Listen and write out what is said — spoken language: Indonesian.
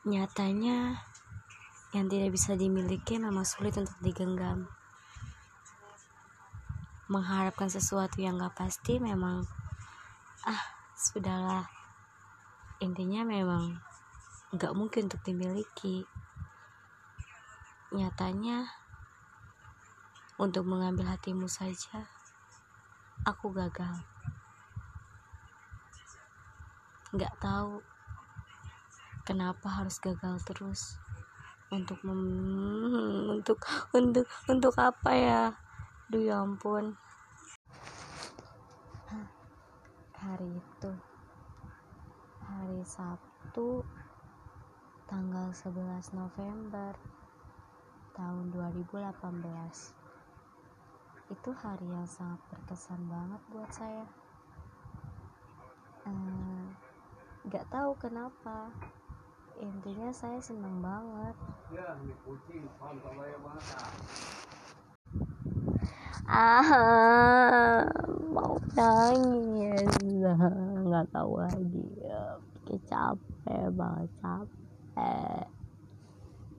Nyatanya, yang tidak bisa dimiliki memang sulit untuk digenggam. Mengharapkan sesuatu yang gak pasti memang, ah, sudahlah. Intinya memang gak mungkin untuk dimiliki. Nyatanya, untuk mengambil hatimu saja, aku gagal. Gak tahu kenapa harus gagal terus? Untuk mem untuk untuk untuk apa ya? Duh ya ampun. Hari itu hari Sabtu tanggal 11 November tahun 2018 itu hari yang sangat berkesan banget buat saya. Ehm, nggak uh, tahu kenapa intinya saya senang banget. Ah mau nangis. Nggak tahu lagi. Ya capek banget capek